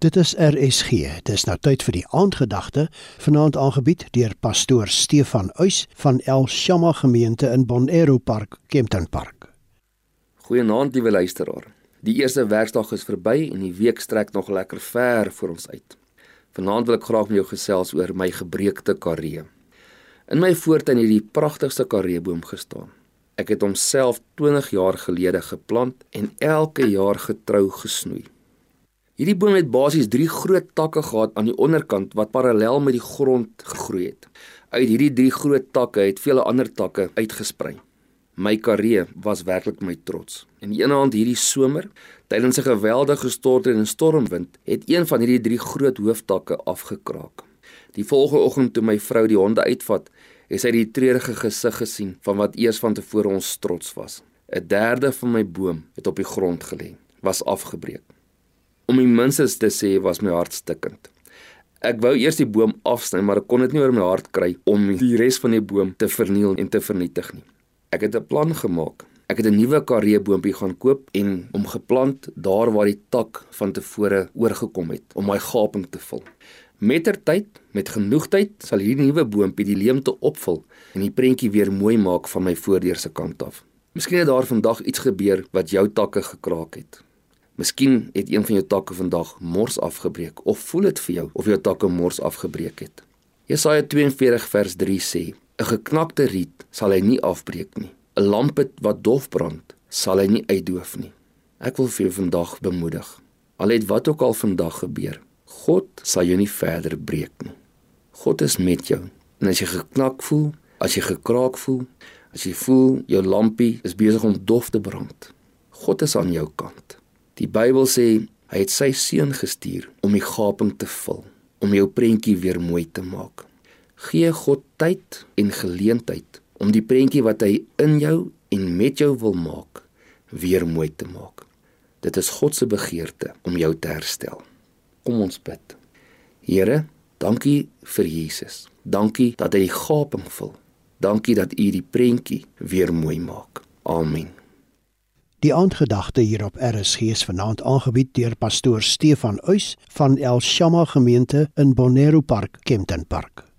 Dit is RSG. Dis nou tyd vir die aandgedagte, vanaand aangebied deur pastoor Stefan Uys van El Shama gemeente in Bonero Park, Kempton Park. Goeienaand, liewe luisteraar. Die eerste werkdag is verby en die week strek nog lekker ver voor ons uit. Vanaand wil ek graag met jou gesels oor my gebreekte karee. In my voortuin het die pragtigste kareeboom gestaan. Ek het hom self 20 jaar gelede geplant en elke jaar getrou gesnoei. Hierdie boom het basies 3 groot takke gehad aan die onderkant wat parallel met die grond gegroei het. Uit hierdie 3 groot takke het vele ander takke uitgesprei. My karee was werklik my trots. En eendag hierdie somer, tydens 'n geweldige storting en stormwind, het een van hierdie 3 groot hooftakke afgekraak. Die volgende oggend toe my vrou die honde uitvat, het sy die treurige gesig gesien van wat eers van tevore ons trots was. 'n Derde van my boom het op die grond gelê, was afgebreek. Om die minstens te sê was my hart stikkend. Ek wou eers die boom afsny, maar ek kon dit nie oor my hart kry om die res van die boom te verniel en te vernietig nie. Ek het 'n plan gemaak. Ek het 'n nuwe kareeboompie gaan koop en hom geplant daar waar die tak van tevore oorgekom het om my gaping te vul. Mettertyd, met genoeg tyd, sal hierdie nuwe boompie die leemte opvul en die prentjie weer mooi maak van my voordeur se kant af. Miskien het daar vandag iets gebeur wat jou takke gekraak het. Miskien het een van jou takke vandag mors afgebreek of voel dit vir jou of jou takke mors afgebreek het. Jesaja 42 vers 3 sê: 'n Geknakte riet sal hy nie afbreek nie. 'n Lamp wat dof brand, sal hy nie uitdoof nie. Ek wil vir jou vandag bemoedig. Al het wat ook al vandag gebeur, God sal jou nie verder breek nie. God is met jou. En as jy geknak voel, as jy gekraak voel, as jy voel jou lampie is besig om dof te brand, God is aan jou kant. Die Bybel sê hy het sy seun gestuur om die gaping te vul, om jou prentjie weer mooi te maak. Gee God tyd en geleentheid om die prentjie wat hy in jou en met jou wil maak, weer mooi te maak. Dit is God se begeerte om jou te herstel. Kom ons bid. Here, dankie vir Jesus. Dankie dat hy die gaping vul. Dankie dat u die prentjie weer mooi maak. Amen. Die aandgedagte hier op RSG is vanaand aangebied deur pastoor Stefan Uys van El Shama gemeente in Bonero Park, Kempton Park.